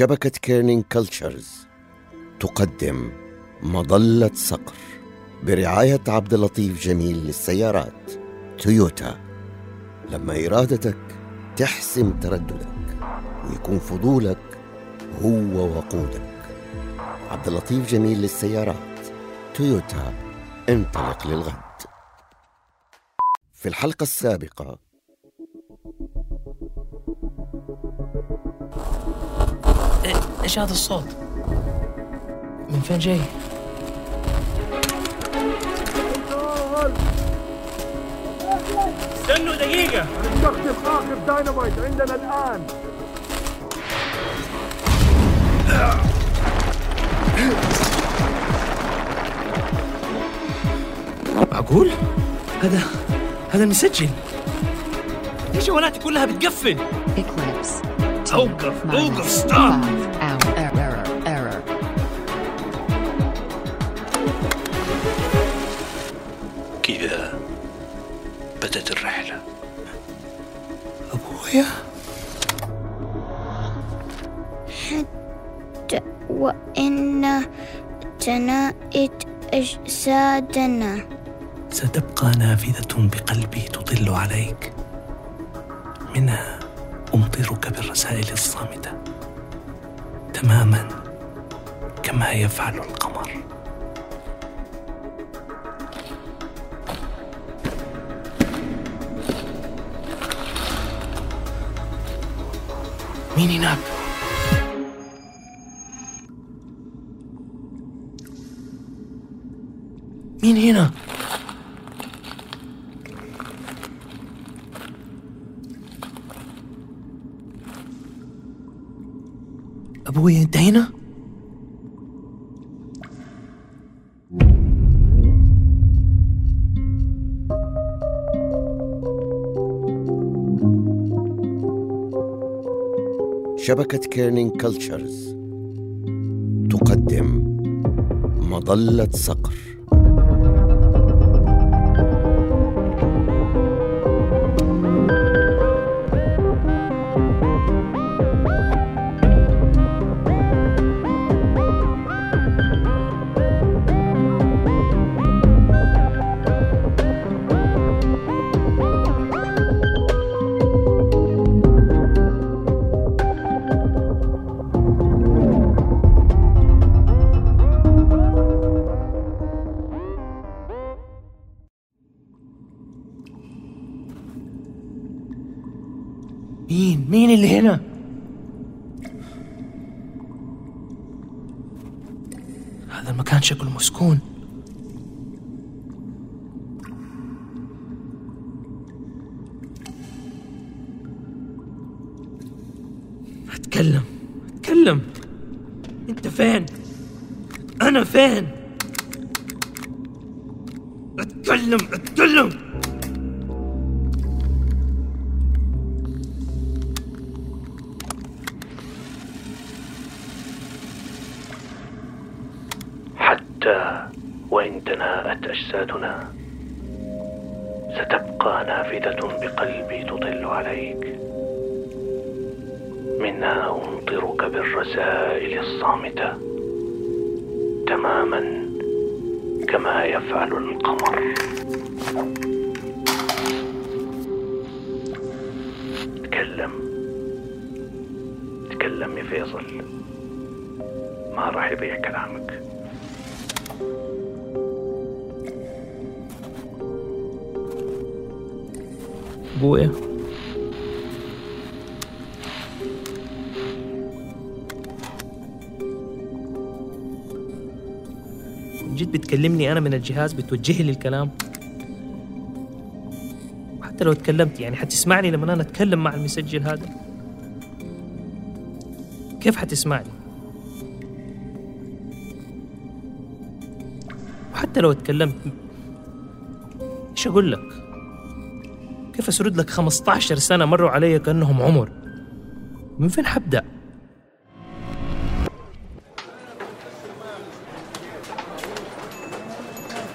شبكة Kerning Cultures تقدم مظلة صقر برعاية عبد اللطيف جميل للسيارات. تويوتا لما إرادتك تحسم ترددك ويكون فضولك هو وقودك. عبد اللطيف جميل للسيارات. تويوتا انطلق للغد. في الحلقة السابقة إيش هذا الصوت؟ من فين جاي؟ استنوا دقيقة نستخدم آخر دايناميت عندنا الآن معقول؟ هذا هذا المسجل ليش جوالاتي كلها بتقفل؟ Eclipse. Minus أوقف ستوب وإن تنائت أجسادنا. ستبقى نافذة بقلبي تطل عليك. منها أمطرك بالرسائل الصامتة. تماما كما يفعل القمر. مين هناك؟ مين هنا؟ أبوي أنت هنا؟ شبكة كيرنينج كلتشرز تقدم مظلة صقر اللي هنا؟ هذا المكان شكله مسكون أتكلم أتكلم أنت فين؟ أنا فين؟ أتكلم أتكلم أجسادنا. ستبقى نافذة بقلبي تطل عليك. منها أمطرك بالرسائل الصامتة. تماما كما يفعل القمر. تكلم. تكلم يا فيصل. ما راح يضيع كلامك. ابويا جيت بتكلمني أنا من الجهاز بتوجه لي الكلام. حتى لو تكلمت يعني حتسمعني لما أنا أتكلم مع المسجل هذا؟ كيف حتسمعني؟ وحتى لو اتكلمت إيش أقول لك؟ كيف اسرد لك 15 سنة مروا علي كأنهم عمر؟ من فين حبدأ؟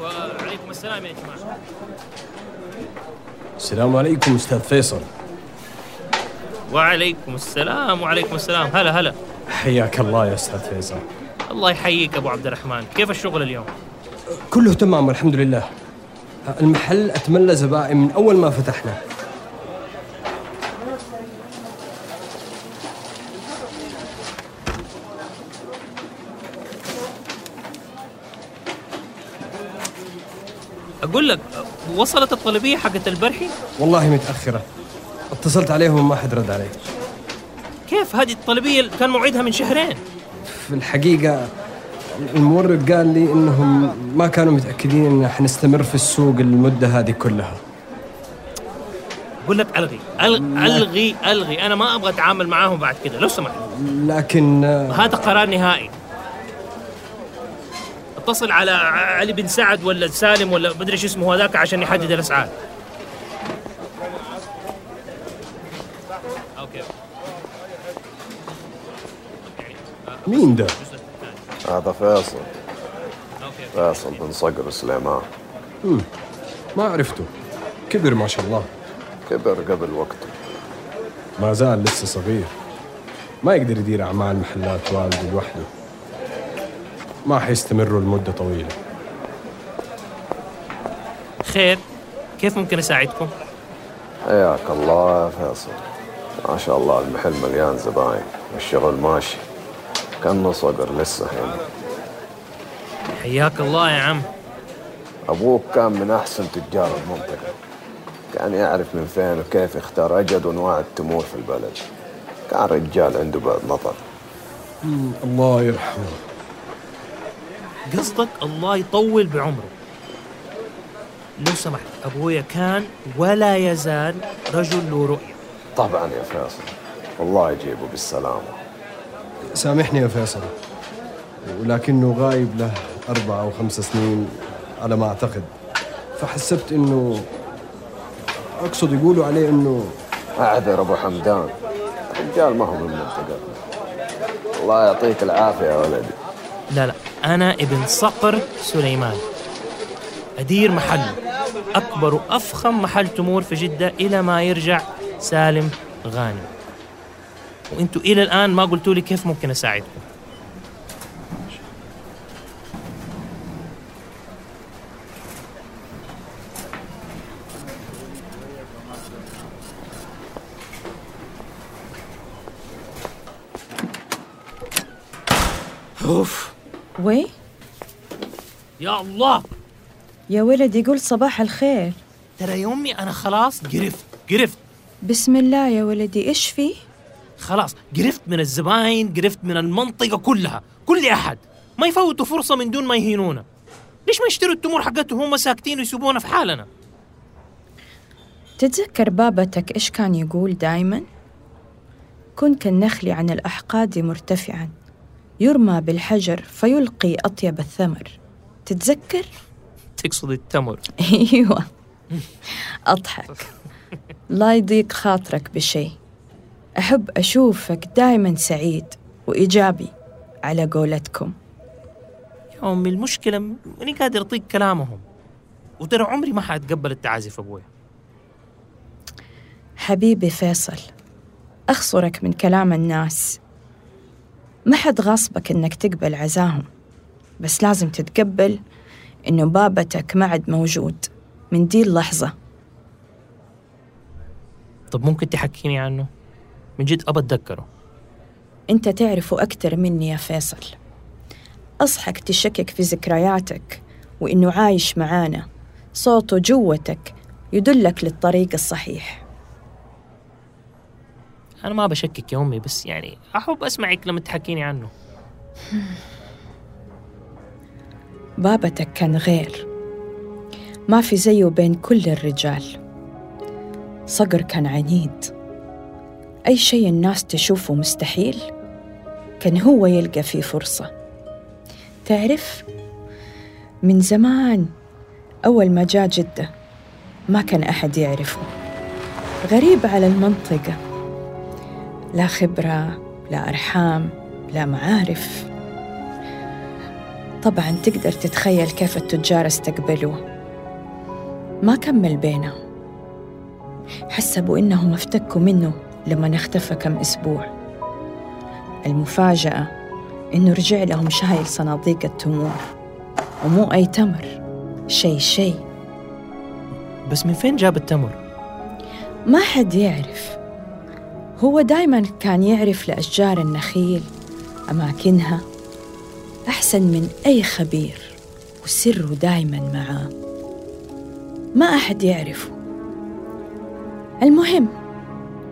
وعليكم السلام يا جماعة. السلام عليكم أستاذ فيصل. وعليكم السلام وعليكم السلام. هلا هلا. حياك الله يا أستاذ فيصل. الله يحييك أبو عبد الرحمن. كيف الشغل اليوم؟ كله تمام والحمد لله. المحل اتملى زبائن من أول ما فتحنا. أقول لك وصلت الطلبية حقت البرحي؟ والله متأخرة. اتصلت عليهم وما حد رد علي. كيف؟ هذه الطلبية اللي كان موعدها من شهرين. في الحقيقة المورد قال لي إنهم ما كانوا متأكدين إن حنستمر في السوق المدة هذه كلها. أقول لك ألغي ألغي ألغي. أنا ما أبغى أتعامل معاهم بعد كده لو سمحت. لكن آه، هذا قرار نهائي. اتصل على علي بن سعد ولا سالم ولا مدري إيش اسمه هذاك عشان يحدد الأسعار. مين ده؟ هذا فيصل. فيصل بن صقر سليمان. ما عرفته. كبر ما شاء الله. كبر قبل وقته. ما زال لسه صغير. ما يقدر يدير أعمال محلات والده لوحده. ما حيستمروا لمدة طويلة. خير. كيف ممكن أساعدكم؟ حياك الله يا فيصل. ما شاء الله المحل مليان زباين. والشغل ماشي كأنه صقر لسه هنا. حياك الله يا عم. أبوك كان من أحسن تجار المنطقة. كان يعرف من فين وكيف يختار أجد وأنواع التمور في البلد. كان رجال عنده بعد نظر. الله يرحمه. قصدك الله يطول بعمره. لو سمحت أبويا كان ولا يزال رجل له رؤية. طبعا يا فيصل والله يجيبه بالسلامة. سامحني يا فيصل. ولكنه غايب له أربعة أو خمس سنين على ما أعتقد. فحسبت إنه أقصد يقولوا عليه إنه أعذر أبو حمدان. الرجال ما هو من منطقتنا الله يعطيك العافية يا ولدي. لا لا أنا ابن صقر سليمان. أدير محل أكبر وأفخم محل تمور في جدة إلى ما يرجع سالم غانم. وانتوا إلى الآن ما قلتوا لي كيف ممكن أساعدكم. أوف. وي. يا الله. يا ولدي قول صباح الخير. ترى يومي أنا خلاص. قرفت قرفت. بسم الله يا ولدي إيش فيه خلاص قرفت من الزباين قرفت من المنطقة كلها كل أحد. ما يفوتوا فرصة من دون ما يهينونا. ليش ما يشتروا التمور حقتهم هم ساكتين ويسيبونا في حالنا؟ تتذكر بابتك إيش كان يقول دايما؟ كن كالنخل عن الأحقاد مرتفعا يرمى بالحجر فيلقي أطيب الثمر. تتذكر؟ تقصد التمر. أيوه. أضحك. لا يضيق خاطرك بشيء. أحب أشوفك دائما سعيد وإيجابي على قولتكم. يا أمي المشكلة ماني قادر أطيق كلامهم وترى عمري ما حأتقبل التعازف أبوي. حبيبي فيصل اخسرك من كلام الناس. ما حد غاصبك إنك تقبل عزاهم بس لازم تتقبل إنه بابتك ما عاد موجود من دي اللحظة. طب ممكن تحكيني عنه؟ من جد أبى أتذكره. أنت تعرفه أكتر مني يا فيصل. اصحك تشكك في ذكرياتك وإنه عايش معانا. صوته جوتك يدلك للطريق الصحيح. أنا ما بشكك يا أمي بس يعني أحب أسمعك لما تحكيني عنه. بابتك كان غير. ما في زيه بين كل الرجال. صقر كان عنيد. أي شيء الناس تشوفه مستحيل كان هو يلقى فيه فرصة. تعرف من زمان أول ما جاء جدة ما كان أحد يعرفه. غريب على المنطقة. لا خبرة لا أرحام لا معارف. طبعا تقدر تتخيل كيف التجار استقبلوه. ما كمل بينهم. حسبوا إنهم افتكوا منه. لما اختفى كم أسبوع. المفاجأة إنه رجع لهم شايل صناديق التمور ومو أي تمر شي شي. بس من فين جاب التمر؟ ما حد يعرف. هو دايما كان يعرف لأشجار النخيل أماكنها أحسن من أي خبير وسره دايما معاه. ما أحد يعرفه. المهم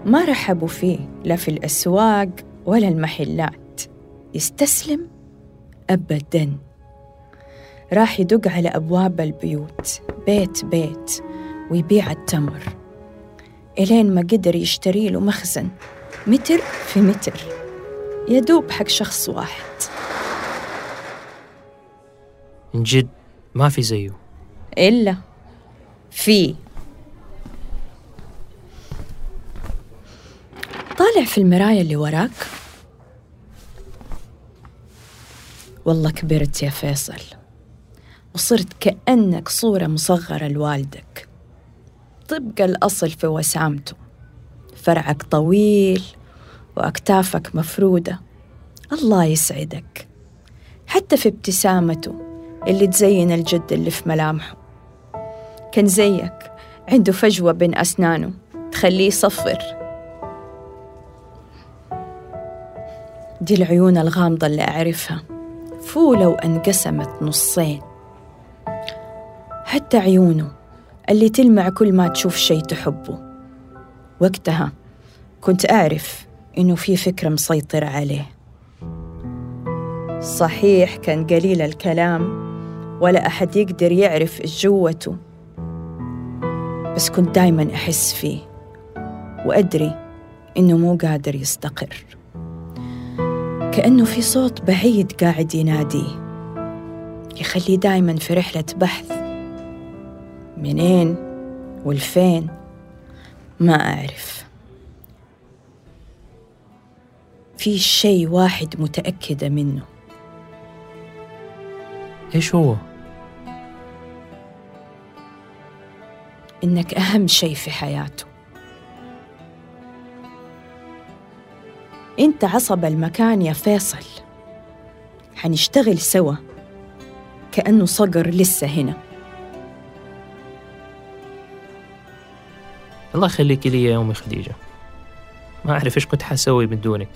ما رحبوا فيه لا في الأسواق ولا المحلات. يستسلم؟ أبداً. راح يدق على أبواب البيوت بيت بيت ويبيع التمر. إلين ما قدر يشتري له مخزن. متر في متر. يدوب حق شخص واحد. من جد ما في زيه. إلا في. طالع في المراية اللي وراك؟ والله كبرت يا فيصل وصرت كأنك صورة مصغرة لوالدك. طبق الأصل في وسامته فرعك طويل وأكتافك مفرودة. الله يسعدك. حتى في ابتسامته اللي تزين الجد اللي في ملامحه. كان زيك عنده فجوة بين أسنانه تخليه يصفر. دي العيون الغامضة اللي أعرفها. فولة وانقسمت نصين. حتى عيونه اللي تلمع كل ما تشوف شي تحبه. وقتها كنت أعرف إنه في فكرة مسيطرة عليه. صحيح كان قليل الكلام ولا أحد يقدر يعرف إيش جوته. بس كنت دايما أحس فيه وأدري إنه مو قادر يستقر. كأنه في صوت بعيد قاعد يناديه يخليه دايما في رحلة بحث. منين؟ والفين؟ ما أعرف. في شيء واحد متأكدة منه. إيش هو؟ إنك أهم شيء في حياته. أنت عصب المكان يا فيصل. حنشتغل سوا. كأنه صقر لسه هنا. الله يخليك لي يا أمي خديجة. ما أعرف إيش كنت حسوي من دونك.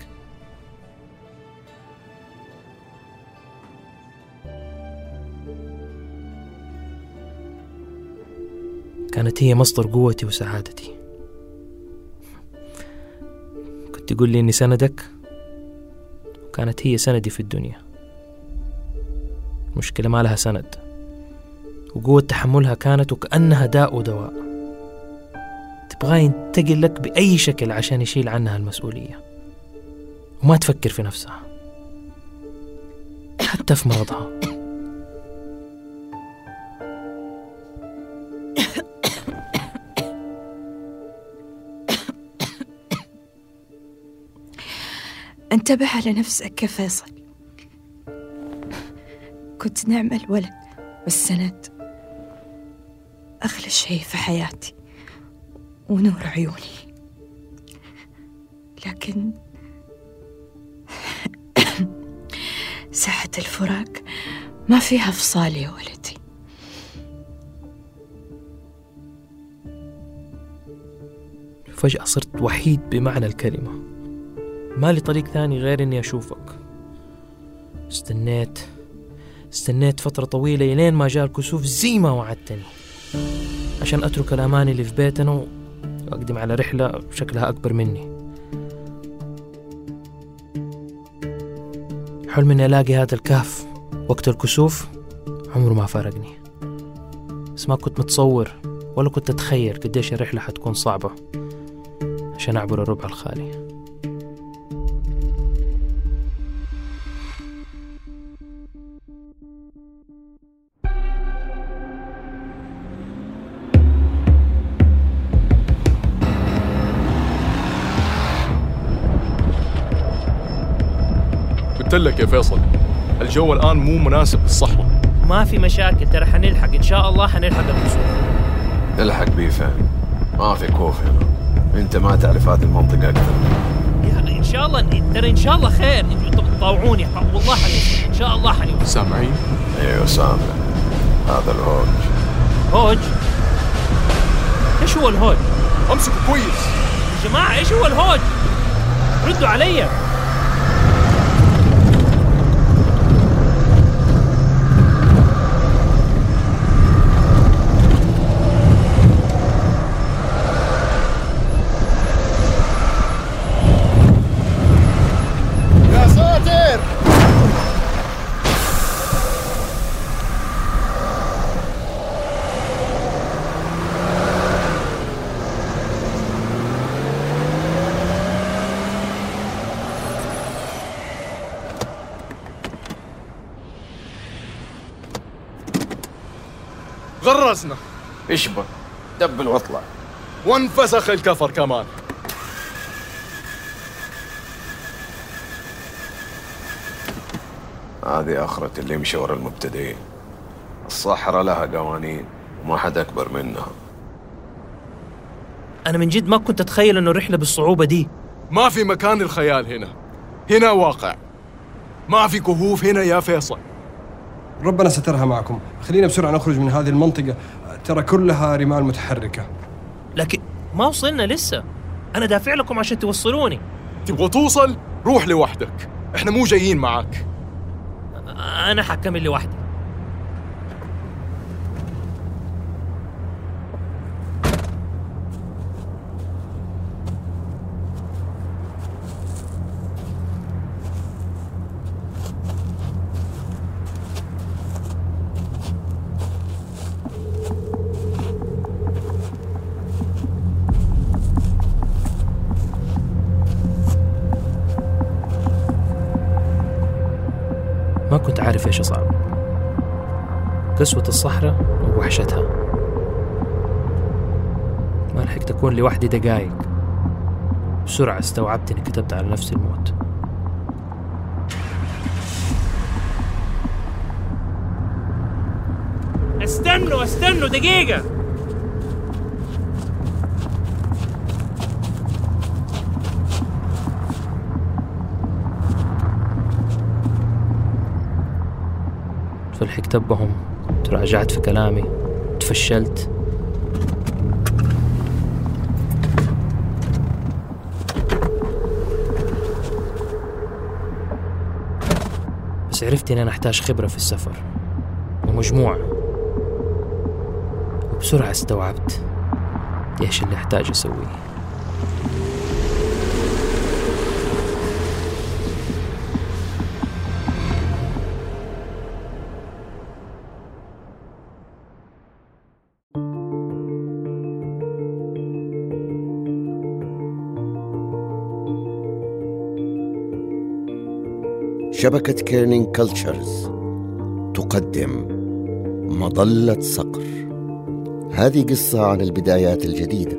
كانت هي مصدر قوتي وسعادتي. تقول لي إني سندك؟ وكانت هي سندي في الدنيا. المشكلة ما لها سند. وقوة تحملها كانت وكأنها داء ودواء. تبغاه ينتقل لك بأي شكل عشان يشيل عنها المسؤولية. وما تفكر في نفسها. حتى في مرضها. انتبه على نفسك يا فيصل. كنت نعم الولد والسند أغلى شيء في حياتي ونور عيوني. لكن ساعة الفراق ما فيها فصال يا ولدي. فجأة صرت وحيد بمعنى الكلمة. ما لي طريق ثاني غير إني أشوفك. استنيت استنيت فترة طويلة إلين ما جاء الكسوف زي ما وعدتني. عشان أترك الأمان اللي في بيتنا وأقدم على رحلة شكلها أكبر مني. حلم إني ألاقي هذا الكهف وقت الكسوف عمره ما فارقني. بس ما كنت متصور ولا كنت أتخيل قديش الرحلة حتكون صعبة عشان أعبر الربع الخالي. قلت لك يا فيصل الجو الآن مو مناسب للصحراء ما في مشاكل ترى حنلحق إن شاء الله حنلحق الكسوف الحق بيه فين ما في كوف هنا. أنت ما تعرف هذه المنطقة أكثر. يا إن شاء الله ترى إن شاء الله خير. أنتوا طاوعوني والله حنوصل. إن شاء الله حنوصل. سامعين؟ أيوه سامع. هذا الهوج. هوج؟ إيش هو الهوج؟ امسكوا كويس. يا جماعة إيش هو الهوج؟ ردوا علي يا ساتر غرزنا اشبك دبل واطلع وانفسخ الكفر كمان. هذه آخرة اللي يمشي ورا المبتدئين. الصحراء لها قوانين وما حد أكبر منها. أنا من جد ما كنت أتخيل إنه الرحلة بالصعوبة دي. ما في مكان للخيال هنا. هنا واقع. ما في كهوف هنا يا فيصل. ربنا سترها معكم. خلينا بسرعة نخرج من هذه المنطقة. ترى كلها رمال متحركة. لكن ما وصلنا لسه. أنا دافع لكم عشان توصلوني. تبغى توصل؟ روح لوحدك. إحنا مو جايين معاك أنا حكمل لوحدي. عارف إيش اصعب قسوة الصحراء ووحشتها. ما لحقت أكون لوحدي دقايق. بسرعة استوعبت إني كتبت على نفسي الموت. استنوا استنوا دقيقة. بهم تراجعت في كلامي. تفشلت. بس عرفت اني أنا أحتاج خبرة في السفر. ومجموعة. وبسرعة استوعبت إيش اللي أحتاج أسويه. شبكة Kerning Cultures تقدم مظلة صقر. هذه قصة عن البدايات الجديدة.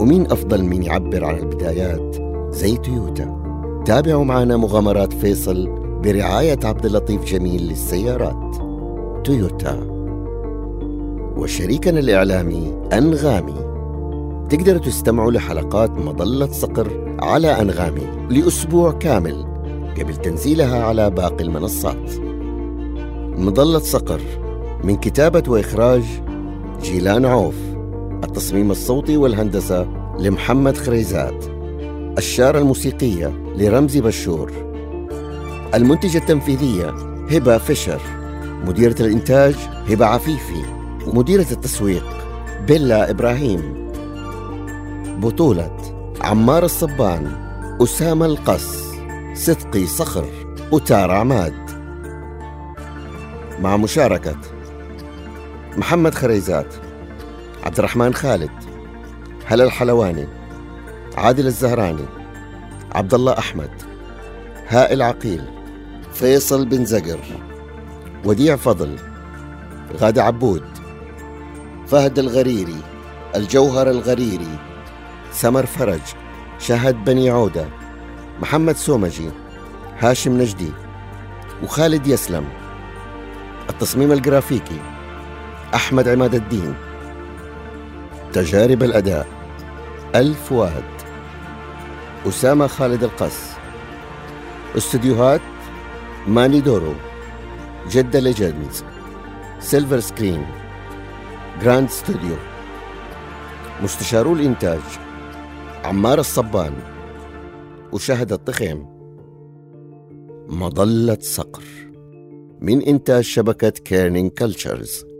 ومين أفضل من يعبر عن البدايات؟ زي تويوتا. تابعوا معنا مغامرات فيصل برعاية عبد اللطيف جميل للسيارات. تويوتا. وشريكنا الإعلامي أنغامي. تقدروا تستمعوا لحلقات مظلة صقر على أنغامي لأسبوع كامل. قبل تنزيلها على باقي المنصات. مظلة صقر من كتابة وإخراج جيلان عوف. التصميم الصوتي والهندسة لمحمد خريزات. الشارة الموسيقية لرمزي بشور. المنتجة التنفيذية هبة فيشر. مديرة الإنتاج هبة عفيفي. ومديرة التسويق بيلا إبراهيم. بطولة عمار الصبان أسامة القص. صدقي صخر وتار عماد مع مشاركة محمد خريزات عبد الرحمن خالد هلا الحلواني عادل الزهراني عبد الله أحمد هائل عقيل فيصل بن زقر وديع فضل غادة عبود فهد الغريري الجوهر الغريري سمر فرج شهد بني عودة محمد سومجي هاشم نجدي وخالد يسلم. التصميم الجرافيكي أحمد عماد الدين. تجارب الأداء الفؤاد أسامة خالد القص استديوهات ماني دورو. جدة Legends Silver Screen. Grand Studio. مستشارو الإنتاج عمار الصبان. وشهد الطخيم. مظلة صقر. من إنتاج شبكة Kerning Cultures